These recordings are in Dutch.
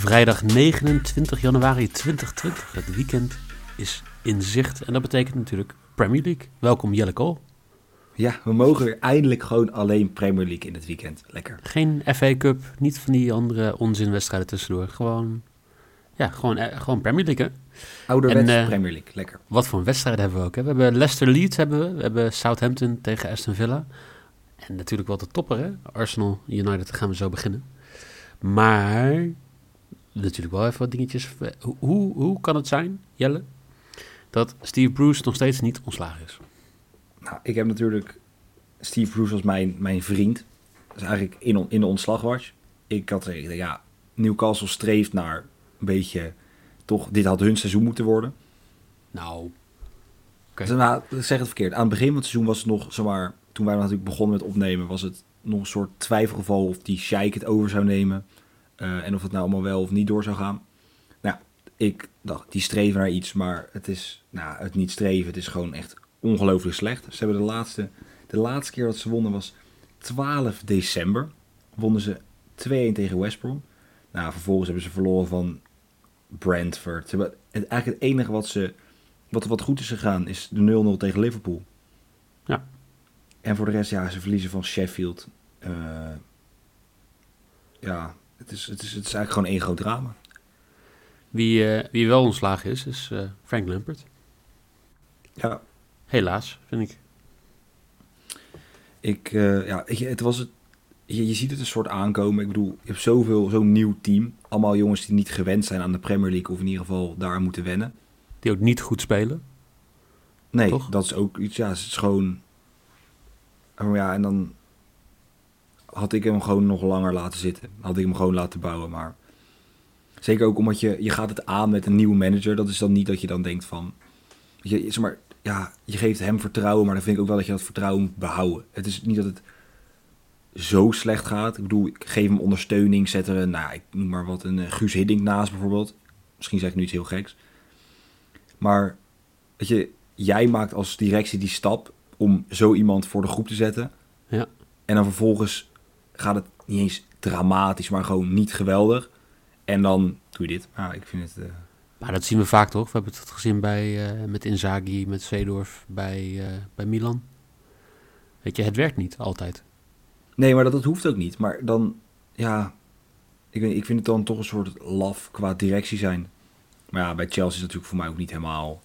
Vrijdag 29 januari 2020. Het weekend is in zicht en dat betekent natuurlijk Premier League. Welkom Jelle Kool. Ja, we mogen weer eindelijk gewoon alleen Premier League in het weekend. Lekker. Geen FA Cup, niet van die andere onzinwedstrijden tussendoor. Gewoon, ja, gewoon, eh, gewoon Premier League hè. Ouderwets En, eh, Premier League. Lekker. Wat voor wedstrijden hebben we ook hè. We hebben Leicester Leeds, hebben we. we hebben Southampton tegen Aston Villa. En natuurlijk wel de topper hè. Arsenal United, gaan we zo beginnen. Maar natuurlijk wel even wat dingetjes. Hoe, hoe, hoe kan het zijn, Jelle, dat Steve Bruce nog steeds niet ontslagen is? Nou, ik heb natuurlijk Steve Bruce als mijn, mijn vriend. Dat is eigenlijk in, on- in de ontslagwatch. Ik had gezegd, ja, Newcastle streeft naar een beetje... Toch, dit had hun seizoen moeten worden. Nou, Oké. Dus, nou, ik zeg het verkeerd. Aan het begin van het seizoen was het nog, zeg maar... Toen wij natuurlijk begonnen met opnemen... was het nog een soort twijfelgeval of die Sheik het over zou nemen. Eh, en of het nou allemaal wel of niet door zou gaan. Nou, ik dacht, die streven naar iets. Maar het is, nou, het niet streven. Het is gewoon echt ongelooflijk slecht. Ze hebben de laatste, de laatste keer dat ze wonnen was 12 december. Wonnen ze 2-1 tegen West Brom. Nou, vervolgens hebben ze verloren van Brentford. Ze hebben, het, eigenlijk het enige wat, ze, wat, wat goed is gegaan is de 0-0 tegen Liverpool. Ja. En voor de rest, ja, ze verliezen van Sheffield. Eh, ja, het is, het, is, het is eigenlijk gewoon één groot drama. wie, eh, wie wel ontslagen is, is eh, Frank Lampert. Ja, Helaas, vind ik. ik, eh, ja, je, het was het, je, je ziet het een soort aankomen. Ik bedoel, je hebt zoveel, zo'n nieuw team. Allemaal jongens die niet gewend zijn aan de Premier League. Of in ieder geval daar moeten wennen. Die ook niet goed spelen. Nee, Toch? dat is ook iets, ja, het is gewoon... Ja, en dan had ik hem gewoon nog langer laten zitten. Had ik hem gewoon laten bouwen, maar... Zeker ook omdat je, je gaat het aan met een nieuwe manager. Dat is dan niet dat je dan denkt van... Je, zeg maar, ja, je geeft hem vertrouwen, maar dan vind ik ook wel dat je dat vertrouwen moet behouden. Het is niet dat het zo slecht gaat. Ik bedoel, ik geef hem ondersteuning, zet er een, nou, ik noem maar wat, een eh, Guus Hiddink naast bijvoorbeeld. Misschien zeg ik nu iets heel geks. Maar, weet je, jij maakt als directie die stap om zo iemand voor de groep te zetten. Ja. En dan vervolgens gaat het niet eens dramatisch, maar gewoon niet geweldig. En dan doe je dit. Ja, ik vind het... eh, Maar dat zien we vaak toch? We hebben het gezien bij, eh, met Inzaghi, met Seedorf, bij, eh, bij Milan. Weet je, het werkt niet altijd. Nee, maar dat, dat hoeft ook niet. Maar dan, ja, ik, weet, ik vind het dan toch een soort laf qua directie zijn. Maar ja, bij Chelsea is het natuurlijk voor mij ook niet helemaal...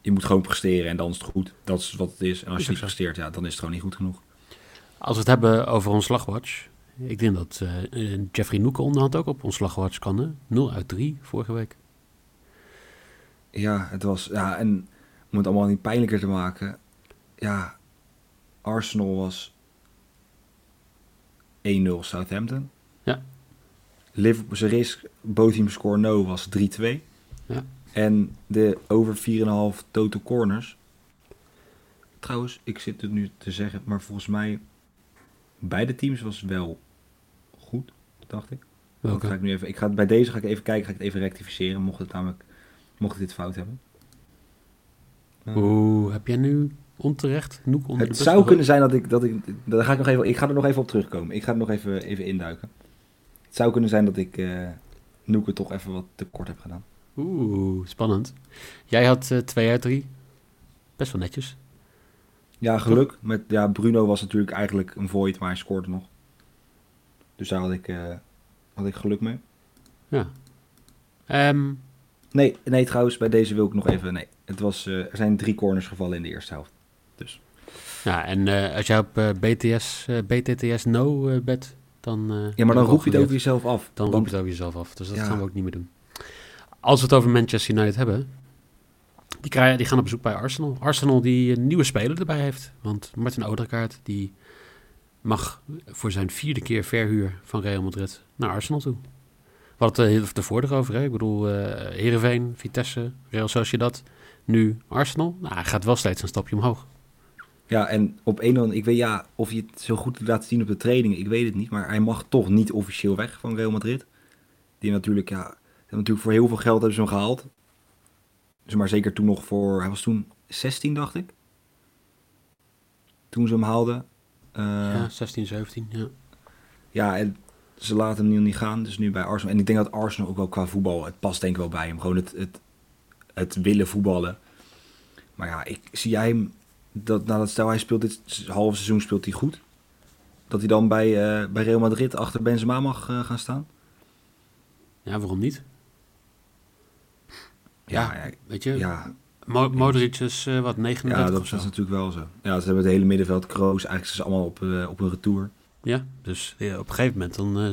Je moet gewoon presteren en dan is het goed. Dat is wat het is. En als je niet presteert, ja, dan is het gewoon niet goed genoeg. Als we het hebben over ontslagwatch. Ik denk dat eh, Jeffrey Noeken onderhand ook op ontslagwatch kan. Hè? 0 uit 3 vorige week. Ja, het was... Ja, en om het allemaal niet pijnlijker te maken... Ja, Arsenal was 1-0 Southampton. Ja. Liverpool, risk, both team score no was 3-2. Ja. En de over 4,5 total corners. Trouwens, ik zit het nu te zeggen, maar volgens mij... Beide teams was wel goed, dacht ik. Dat ga Welke? ik nu even, ik ga, bij deze ga ik even kijken, ga ik het even rectificeren, mocht het namelijk, mocht ik dit fout hebben. Eh, Oeh, heb jij nu onterecht Noek onder de het zou kunnen zijn dat ik, dat ik, daar ga ik nog even, ik ga er nog even op terugkomen. Ik ga er nog even, even induiken. Het zou kunnen zijn dat ik eh Noeke toch even wat te kort heb gedaan. Oeh, spannend. Jij had eh 2 uit 3. Best wel netjes. Ja, geluk. Met, ja, Bruno was natuurlijk eigenlijk een void, maar hij scoorde nog. Dus daar had ik, eh, had ik geluk mee. Ja. Ehm, Nee, nee, trouwens, bij deze wil ik nog even, nee. Het was, eh, er zijn drie corners gevallen in de eerste helft. Dus ja, en eh, als jij op BTS, BTTS no bet, dan... Ja, maar dan roep je het over jezelf af. Dan roep je het over jezelf af. Dus dat Ja. gaan we ook niet meer doen. Als we het over Manchester United hebben... Die, die gaan op bezoek bij Arsenal. Arsenal die een nieuwe speler erbij heeft. Want Martin Odegaard die mag voor zijn vierde keer verhuur van Real Madrid naar Arsenal toe. We hadden het er tevoren erover. Hè? Ik bedoel, eh Heerenveen, Vitesse, Real Sociedad. Nu Arsenal. Nou, hij gaat wel steeds een stapje omhoog. Ja, en op een of andere, ik weet ja, of je het zo goed laat zien op de trainingen, ik weet het niet, maar hij mag toch niet officieel weg van Real Madrid. Die natuurlijk, ja, natuurlijk voor heel veel geld hebben ze hem gehaald. Dus maar zeker toen nog voor, hij was toen 16 dacht ik. Toen ze hem haalden. Eh, ja, 16, 17. Ja. Ja, en ze laten hem nu niet gaan. Dus nu bij Arsenal. En ik denk dat Arsenal ook wel qua voetbal, het past denk ik wel bij hem. Gewoon het, het, het willen voetballen. Maar ja, ik zie jij hem, dat, nou, dat stel hij speelt dit halve seizoen speelt hij goed. Dat hij dan bij, eh, bij Real Madrid achter Benzema mag eh, gaan staan. Ja, waarom niet? Ja, ja, Weet je, ja, Mo Modric is eh, wat, 39 ja dat is natuurlijk wel zo. Ja, ze hebben het hele middenveld, Kroos, eigenlijk ze allemaal op, eh, op een retour. Ja, dus ja, op een gegeven moment dan eh,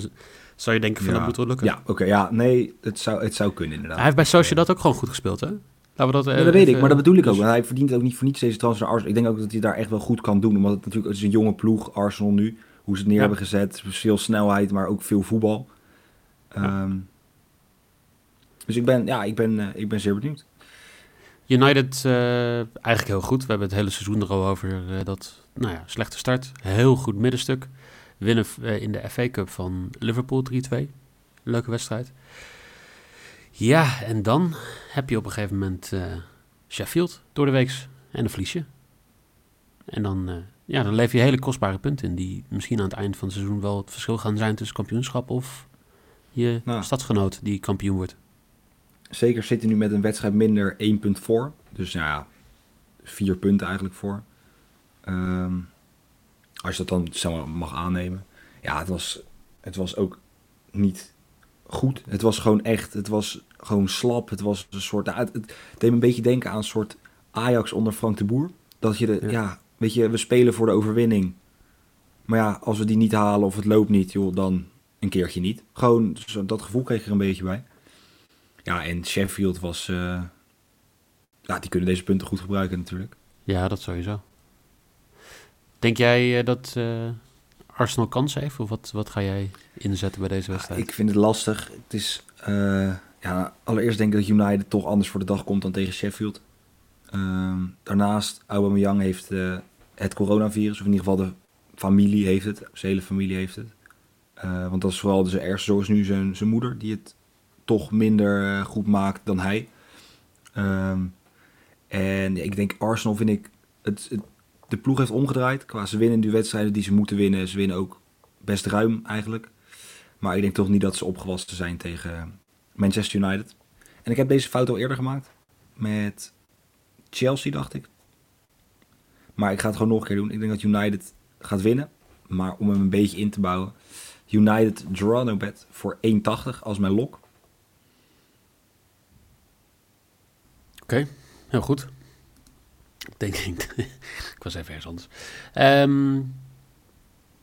zou je denken van Ja. dat moet wel lukken. Ja, oké, ja, nee, het zou, het zou kunnen inderdaad. Hij heeft bij Sociedad ook gewoon goed gespeeld, hè? Laten we dat, Ja, dat weet ik, maar dat bedoel ik ook. Want hij verdient ook niet voor niets deze transfer naar Arsenal. Ik denk ook dat hij daar echt wel goed kan doen. Omdat het natuurlijk het is een jonge ploeg, Arsenal nu. Hoe ze het neer hebben gezet. Veel snelheid, maar ook veel voetbal. Ehm, dus ik ben, ja, ik ben, eh, ik ben zeer benieuwd. United eh, eigenlijk heel goed. We hebben het hele seizoen er al over eh, dat, nou ja, slechte start. Heel goed middenstuk. Winnen in de FA Cup van Liverpool 3-2. Leuke wedstrijd. Ja, en dan heb je op een gegeven moment Sheffield door de weeks en een verliesje. En dan, ja, dan lever je hele kostbare punten in die misschien aan het eind van het seizoen wel het verschil gaan zijn tussen kampioenschap of je Nou. stadsgenoot die kampioen wordt. Zeker zit hij nu met een wedstrijd minder 1 punt voor. Dus nou ja, vier punten eigenlijk voor. Ehm, als je dat dan zeg maar, mag aannemen. Ja, het was, het was ook niet goed. Het was gewoon echt, het was gewoon slap. Het was een soort, nou, het, het deed me een beetje denken aan een soort Ajax onder Frank de Boer. Dat je de, Ja. ja. weet je, we spelen voor de overwinning. Maar ja, als we die niet halen of het loopt niet, joh, dan een keertje niet. Gewoon, dat gevoel kreeg ik er een beetje bij. Ja, en Sheffield was, eh, ja, die kunnen deze punten goed gebruiken natuurlijk. Ja, dat sowieso. Denk jij eh, dat eh, Arsenal kans heeft? Of wat, wat ga jij inzetten bij deze wedstrijd? Ik vind het lastig. Het is, ja, allereerst denk ik dat United toch anders voor de dag komt dan tegen Sheffield. Ehm, daarnaast, Aubameyang heeft het coronavirus, of in ieder geval de familie heeft het. Zijn hele familie heeft het. Want dat is vooral de ergste zorg is nu zijn, zijn moeder, die het toch minder eh, goed maakt dan hij. Ehm, en ik denk Arsenal vind ik, het, de ploeg heeft omgedraaid. Qua ze winnen die wedstrijden die ze moeten winnen. Ze winnen ook best ruim eigenlijk. Maar ik denk toch niet dat ze opgewassen zijn tegen Manchester United. En ik heb deze fout al eerder gemaakt. Met Chelsea, dacht ik. Maar ik ga het gewoon nog een keer doen. Ik denk dat United gaat winnen. Maar om hem een beetje in te bouwen. United draw no bet voor 1,80 als mijn lok. Oké, heel goed. Ik denk ik. ik was even ergens anders. Ehm,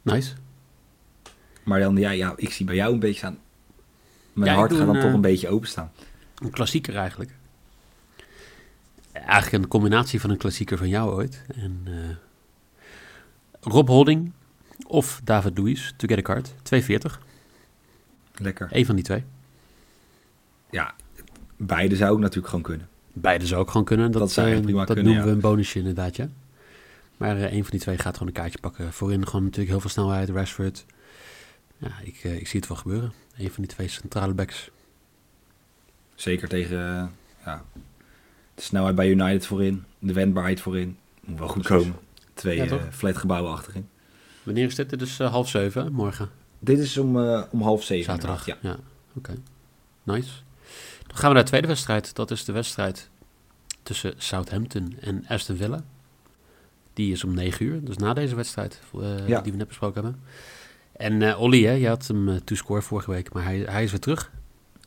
nice. Maar dan, ja, ja, ik zie bij jou een beetje staan. Mijn Ja, hart gaat dan een, toch eh, een beetje openstaan. Een klassieker eigenlijk. Eigenlijk een combinatie van een klassieker van jou ooit. En eh, Rob Holding of David Luiz, to get a card. 240. Lekker. Eén van die twee. Ja, beide zou ik natuurlijk gewoon kunnen. Beide zou ook gewoon kunnen. Dat, Dat zou echt eh, prima dat kunnen, noemen ja. we een bonusje inderdaad, ja. Maar eh, een van die twee gaat gewoon een kaartje pakken. Voorin gewoon natuurlijk heel veel snelheid. Rashford. Ja, ik, eh, ik zie het wel gebeuren. Een van die twee centrale backs. Zeker tegen ja, de snelheid bij United voorin, de wendbaarheid voorin. Moet wel goed komen. Twee Ja, flatgebouwen achterin. Wanneer is dit? Dit is half zeven, morgen. Dit is om, om half zeven. Zaterdag. inderdaad, Ja, oké. Nice. Dan gaan we naar de tweede wedstrijd. Dat is de wedstrijd tussen Southampton en Aston Villa. Die is om 9 uur, dus na deze wedstrijd eh, Ja. die we net besproken hebben. En eh Olly, hè, je had hem uh, to-score vorige week, maar hij, hij is weer terug.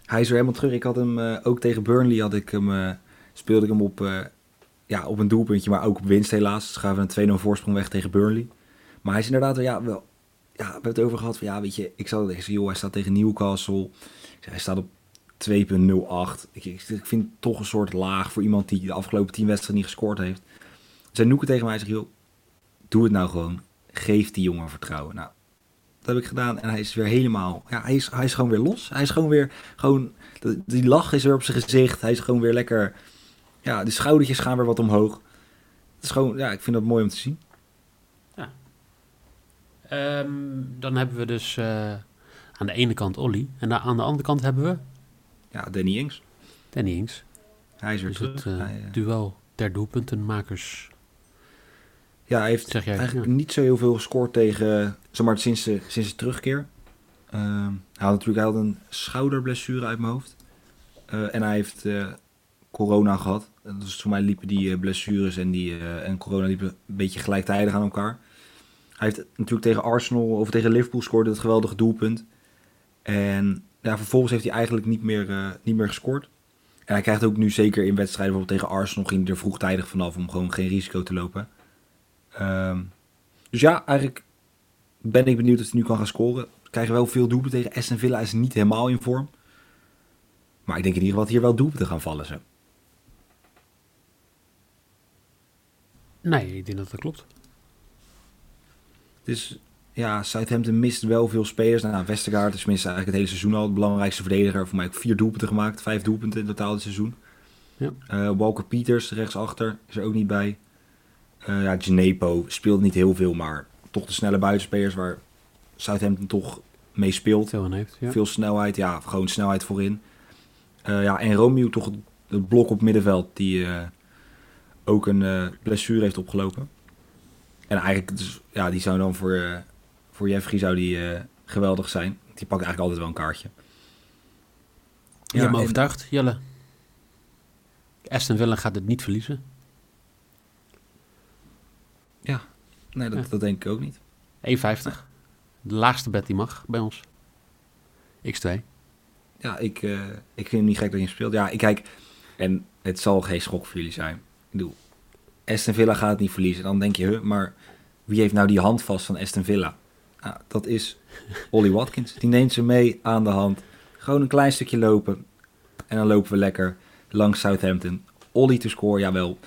Hij is weer helemaal terug. Ik had hem eh, ook tegen Burnley had ik hem, eh, speelde ik hem op, eh, ja, op een doelpuntje, maar ook op winst helaas. Dus gaven we een 2-0 voorsprong weg tegen Burnley. Maar hij is inderdaad wel, ja, wel, ja, we hebben het over gehad van, ja, weet je, ik zat tegen, joh, hij staat tegen Newcastle. Hij staat op 2.08. Ik, ik, vind het toch een soort laag voor iemand die de afgelopen 10 wedstrijden niet gescoord heeft. Zijn Noeke tegen mij zegt, joh, doe het nou gewoon. Geef die jongen vertrouwen. Nou, dat heb ik gedaan en hij is weer helemaal, ja, hij is, hij is gewoon weer los. Hij is gewoon weer, gewoon, die lach is weer op zijn gezicht. Hij is gewoon weer lekker, ja, de schoudertjes gaan weer wat omhoog. Het is gewoon, ja, ik vind dat mooi om te zien. Ehm, dan hebben we dus eh, aan de ene kant Olly en aan de andere kant hebben we Ja, Danny Ings, Danny Ings. hij is weer Dus terug. het eh, Hij, eh, duel der doelpuntenmakers. ja, hij heeft jij, eigenlijk ja. niet zo heel veel gescoord tegen, zeg maar, sinds de, sinds de terugkeer. Ehm, hij had natuurlijk hij had een schouderblessure uit mijn hoofd. Eh, en hij heeft eh, corona gehad. Dus voor mij liepen die eh, blessures en, die, eh, en corona liepen een beetje gelijktijdig aan elkaar. Hij heeft natuurlijk tegen Arsenal of tegen Liverpool scoorde het geweldige doelpunt. En ja, vervolgens heeft hij eigenlijk niet meer, eh, niet meer gescoord. En hij krijgt ook nu zeker in wedstrijden, bijvoorbeeld tegen Arsenal, ging hij er vroegtijdig vanaf om gewoon geen risico te lopen. Ehm, dus ja, eigenlijk ben ik benieuwd of hij nu kan gaan scoren. We krijgen wel veel doelpunten tegen Aston Villa, is niet helemaal in vorm. Maar ik denk in ieder geval dat hier wel doelpunten gaan vallen. Zo. Nee, ik denk dat dat klopt. Dus ja, Southampton mist wel veel spelers. Nou, Westergaard is minstens eigenlijk het hele seizoen al de belangrijkste verdediger. Voor mij ook vier doelpunten gemaakt. Vijf doelpunten in totaal dit seizoen. Ja. Eh, Walker Peters, rechtsachter, is er ook niet bij. Eh ja, Genepo speelt niet heel veel, maar toch de snelle buitenspelers waar Southampton toch mee speelt. Veel heeft. Ja. Veel snelheid, ja, gewoon snelheid voorin. Eh, ja, en Romeo toch het, het blok op middenveld die ook een blessure heeft opgelopen. En eigenlijk, dus, ja, die zou dan voor, voor Jeffrey zou die eh, geweldig zijn. Die pakt eigenlijk altijd wel een kaartje. Je hebt me en- overtuigd, Jelle. Aston Villa gaat het niet verliezen. Nee, dat, Ja. dat denk ik ook niet. 1,50. De laagste bet die mag bij ons. X2. Ja, ik, eh, ik vind het niet gek dat je hem speelt. Ja, ik kijk, en het zal geen schok voor jullie zijn. Ik bedoel, Aston Villa gaat het niet verliezen. Dan denk je, huh, maar wie heeft nou die hand vast van Aston Villa? Nou, dat is Ollie Watkins. Die neemt ze mee aan de hand. Gewoon een klein stukje lopen. En dan lopen we lekker langs Southampton. Ollie te scoren, jawel.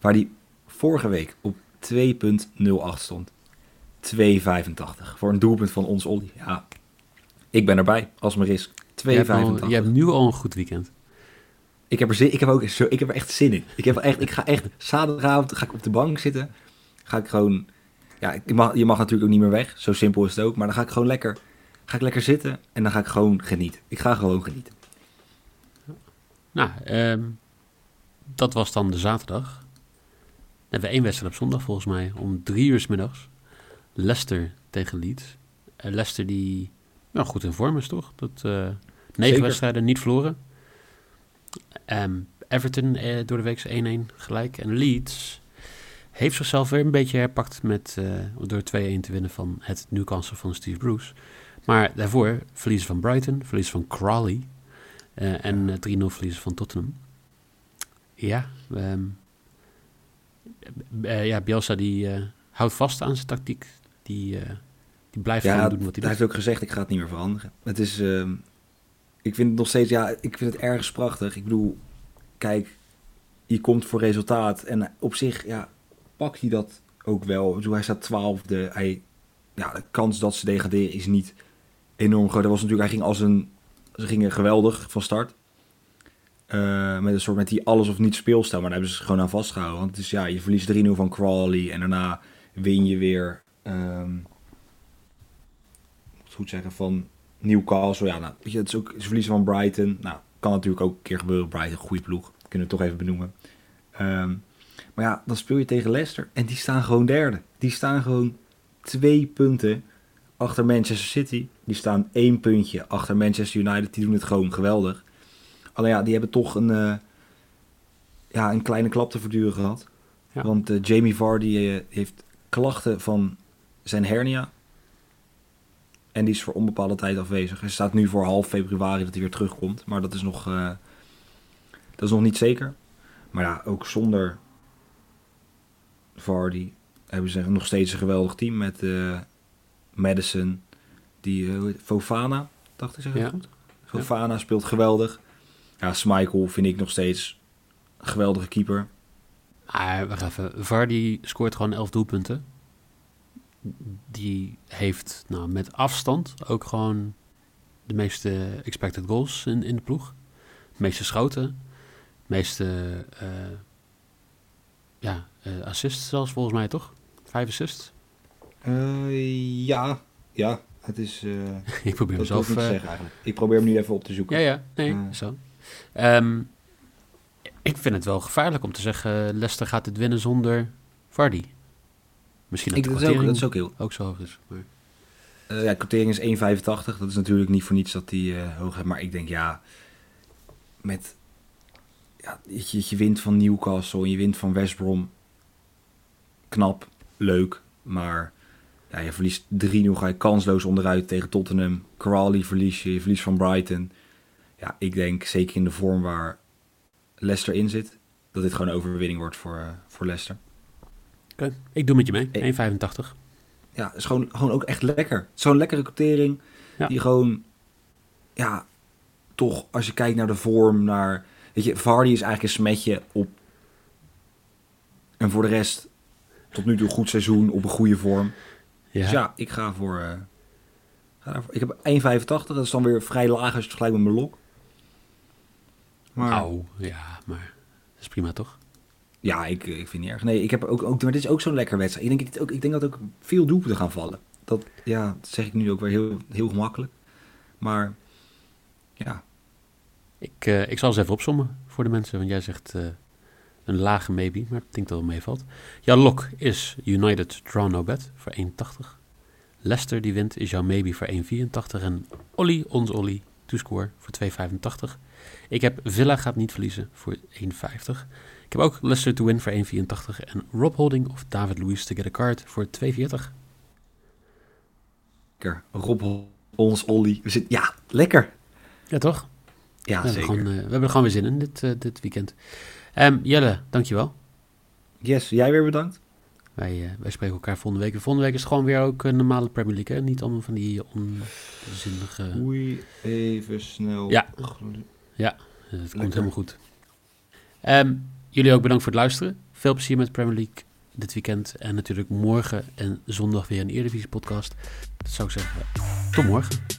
Waar die vorige week op 2.08 stond. 2,85. Voor een doelpunt van ons Ollie. Ja, ik ben erbij als mijn risk. 2,85. Je hebt, al- je hebt nu al een goed weekend. Ik heb er zin, ik heb ook ik heb er echt zin in. Ik heb echt, ik ga echt zaterdagavond ga ik op de bank zitten. Ga ik gewoon, ja, ik mag, je mag natuurlijk ook niet meer weg. Zo simpel is het ook. Maar dan ga ik gewoon lekker, ga ik lekker zitten en dan ga ik gewoon genieten. Ik ga gewoon genieten. Nou, ehm, dat was dan de zaterdag. Dan hebben we één wedstrijd op zondag volgens mij. Om drie uur 's middags. Leicester tegen Leeds. Eh, Leicester die nou, goed in vorm is toch? Dat, eh, negen Zeker. wedstrijden niet verloren. Ehm, Everton eh, door de week 1-1 gelijk. En Leeds heeft zichzelf weer een beetje herpakt met, eh, door 2-1 te winnen van het Newcastle van Steve Bruce. Maar daarvoor verliezen van Brighton, verliezen van Crawley. eh, en eh, 3-0 verliezen van Tottenham. Ja, ehm, eh, ja Bielsa die eh, houdt vast aan zijn tactiek. Die, eh, die blijft Ja, gewoon doen wat hij hij heeft doet. ook gezegd, ik ga het niet meer veranderen. Het is, ehm, ik vind het nog steeds, ja, ik vind het ergens prachtig. Ik bedoel, kijk, je komt voor resultaat. En op zich, ja, pakt hij dat ook wel. Hij staat twaalfde. Hij, ja, de kans dat ze degraderen is niet enorm groot. Dat was natuurlijk, hij ging als een, ze gingen geweldig van start. Eh, met een soort met die alles of niet speelstijl. Maar daar hebben ze gewoon aan vastgehouden. Want het is, ja, je verliest 3-0 van Crawley. En daarna win je weer, ik moet goed zeggen, van Newcastle. Ja, nou, weet je, het is ook, ze verliezen van Brighton. Nou, kan natuurlijk ook een keer gebeuren. Brighton, goede ploeg. Kunnen we toch even benoemen. Ehm, maar ja, dan speel je tegen Leicester. En die staan gewoon derde. Die staan gewoon twee punten achter Manchester City. Die staan één puntje achter Manchester United. Die doen het gewoon geweldig. Alleen ja, die hebben toch een, eh, ja, een kleine klap te verduren gehad. Ja. Want eh, Jamie Vardy eh, heeft klachten van zijn hernia. En die is voor onbepaalde tijd afwezig. Hij staat nu voor half februari dat hij weer terugkomt. Maar dat is nog, dat is nog niet zeker. Maar ja, ook zonder Vardy hebben ze nog steeds een geweldig team met eh, Madison, die eh, Fofana, dacht ik zeg ik Ja. het goed. Fofana speelt geweldig. Ja, Schmeichel vind ik nog steeds een geweldige keeper. Maar wacht even, Vardy scoort gewoon 11 doelpunten. Die heeft nou, met afstand ook gewoon de meeste expected goals in, in de ploeg. De meeste schoten. De meeste eh, ja, eh, assists zelfs volgens mij toch? Vijf assists. Eh, ja, ja, het is. eh Ik probeer mezelf... hoef ik niet te zeggen eigenlijk. Ik probeer hem nu even op te zoeken. ja, ja, nee, zo. Ehm, ik vind het wel gevaarlijk om te zeggen... Leicester gaat het winnen zonder Vardy. Misschien dat ik, de dat, is ook, dat is ook heel. ook zo hoog is. Maar... Eh, ja, quotering is 1,85. Dat is natuurlijk niet voor niets dat die eh, hoog heeft. Maar ik denk ja, met ja, je, je wint van Newcastle en je wint van West Brom. Knap, leuk, maar ja, je verliest 3-0, ga je kansloos onderuit tegen Tottenham. Crawley verlies je, je verliest van Brighton. Ja, ik denk zeker in de vorm waar Leicester in zit, dat dit gewoon een overwinning wordt voor, eh, voor Leicester. Oké, ik doe met je mee. Eh. 1,85. Ja, het is gewoon, gewoon ook echt lekker. Zo'n lekkere quotering. Ja. Die gewoon, ja, toch als je kijkt naar de vorm, naar... Weet je, Vardy is eigenlijk een smetje op... En voor de rest, tot nu toe goed seizoen, op een goede vorm. Ja. Dus ja, ik ga voor... eh, ga. Ik heb 1,85. Dat is dan weer vrij laag als je het vergelijkt met mijn lok. Maar ja, maar dat is prima toch? ja, ik, ik vind het niet erg. Nee, ik heb ook, ook maar dit is ook zo'n lekker wedstrijd. Ik denk, dat ook, ik denk dat ook veel doelpunten gaan vallen. Dat, ja, dat zeg ik nu ook weer heel, heel gemakkelijk. Maar ja, Ik, eh, ik zal eens even opzommen voor de mensen, want jij zegt eh, een lage maybe, maar ik denk dat het meevalt. Jouw lok is United Draw No Bet voor 1,80. Leicester die wint is jouw maybe voor 1,84. En Olly, ons Olly, to score voor 2,85. Ik heb Villa gaat niet verliezen voor 1,50. Ik heb ook Leicester to win voor 1,84. En Rob Holding of David Luiz to get a card voor 2,40. lekker. Rob, ons, Olly. We zitten, ja, lekker. Ja, toch? Ja, we, hebben zeker. gewoon, eh, we hebben er gewoon weer zin in dit, eh, dit weekend. Ehm, Jelle, dancjewel. Yes, jij weer bedankt. Wij, eh, wij spreken elkaar volgende week. Volgende week is het gewoon weer ook een normale Premier League. Hè? Niet allemaal van die onzinnige... Oei, even snel. Ja. Eh, Het komt helemaal goed. Ehm, jullie ook bedankt voor het luisteren. Veel plezier met Premier League dit weekend. En natuurlijk morgen en zondag weer een Eredivisie podcast. Dat zou ik zeggen. Tot morgen.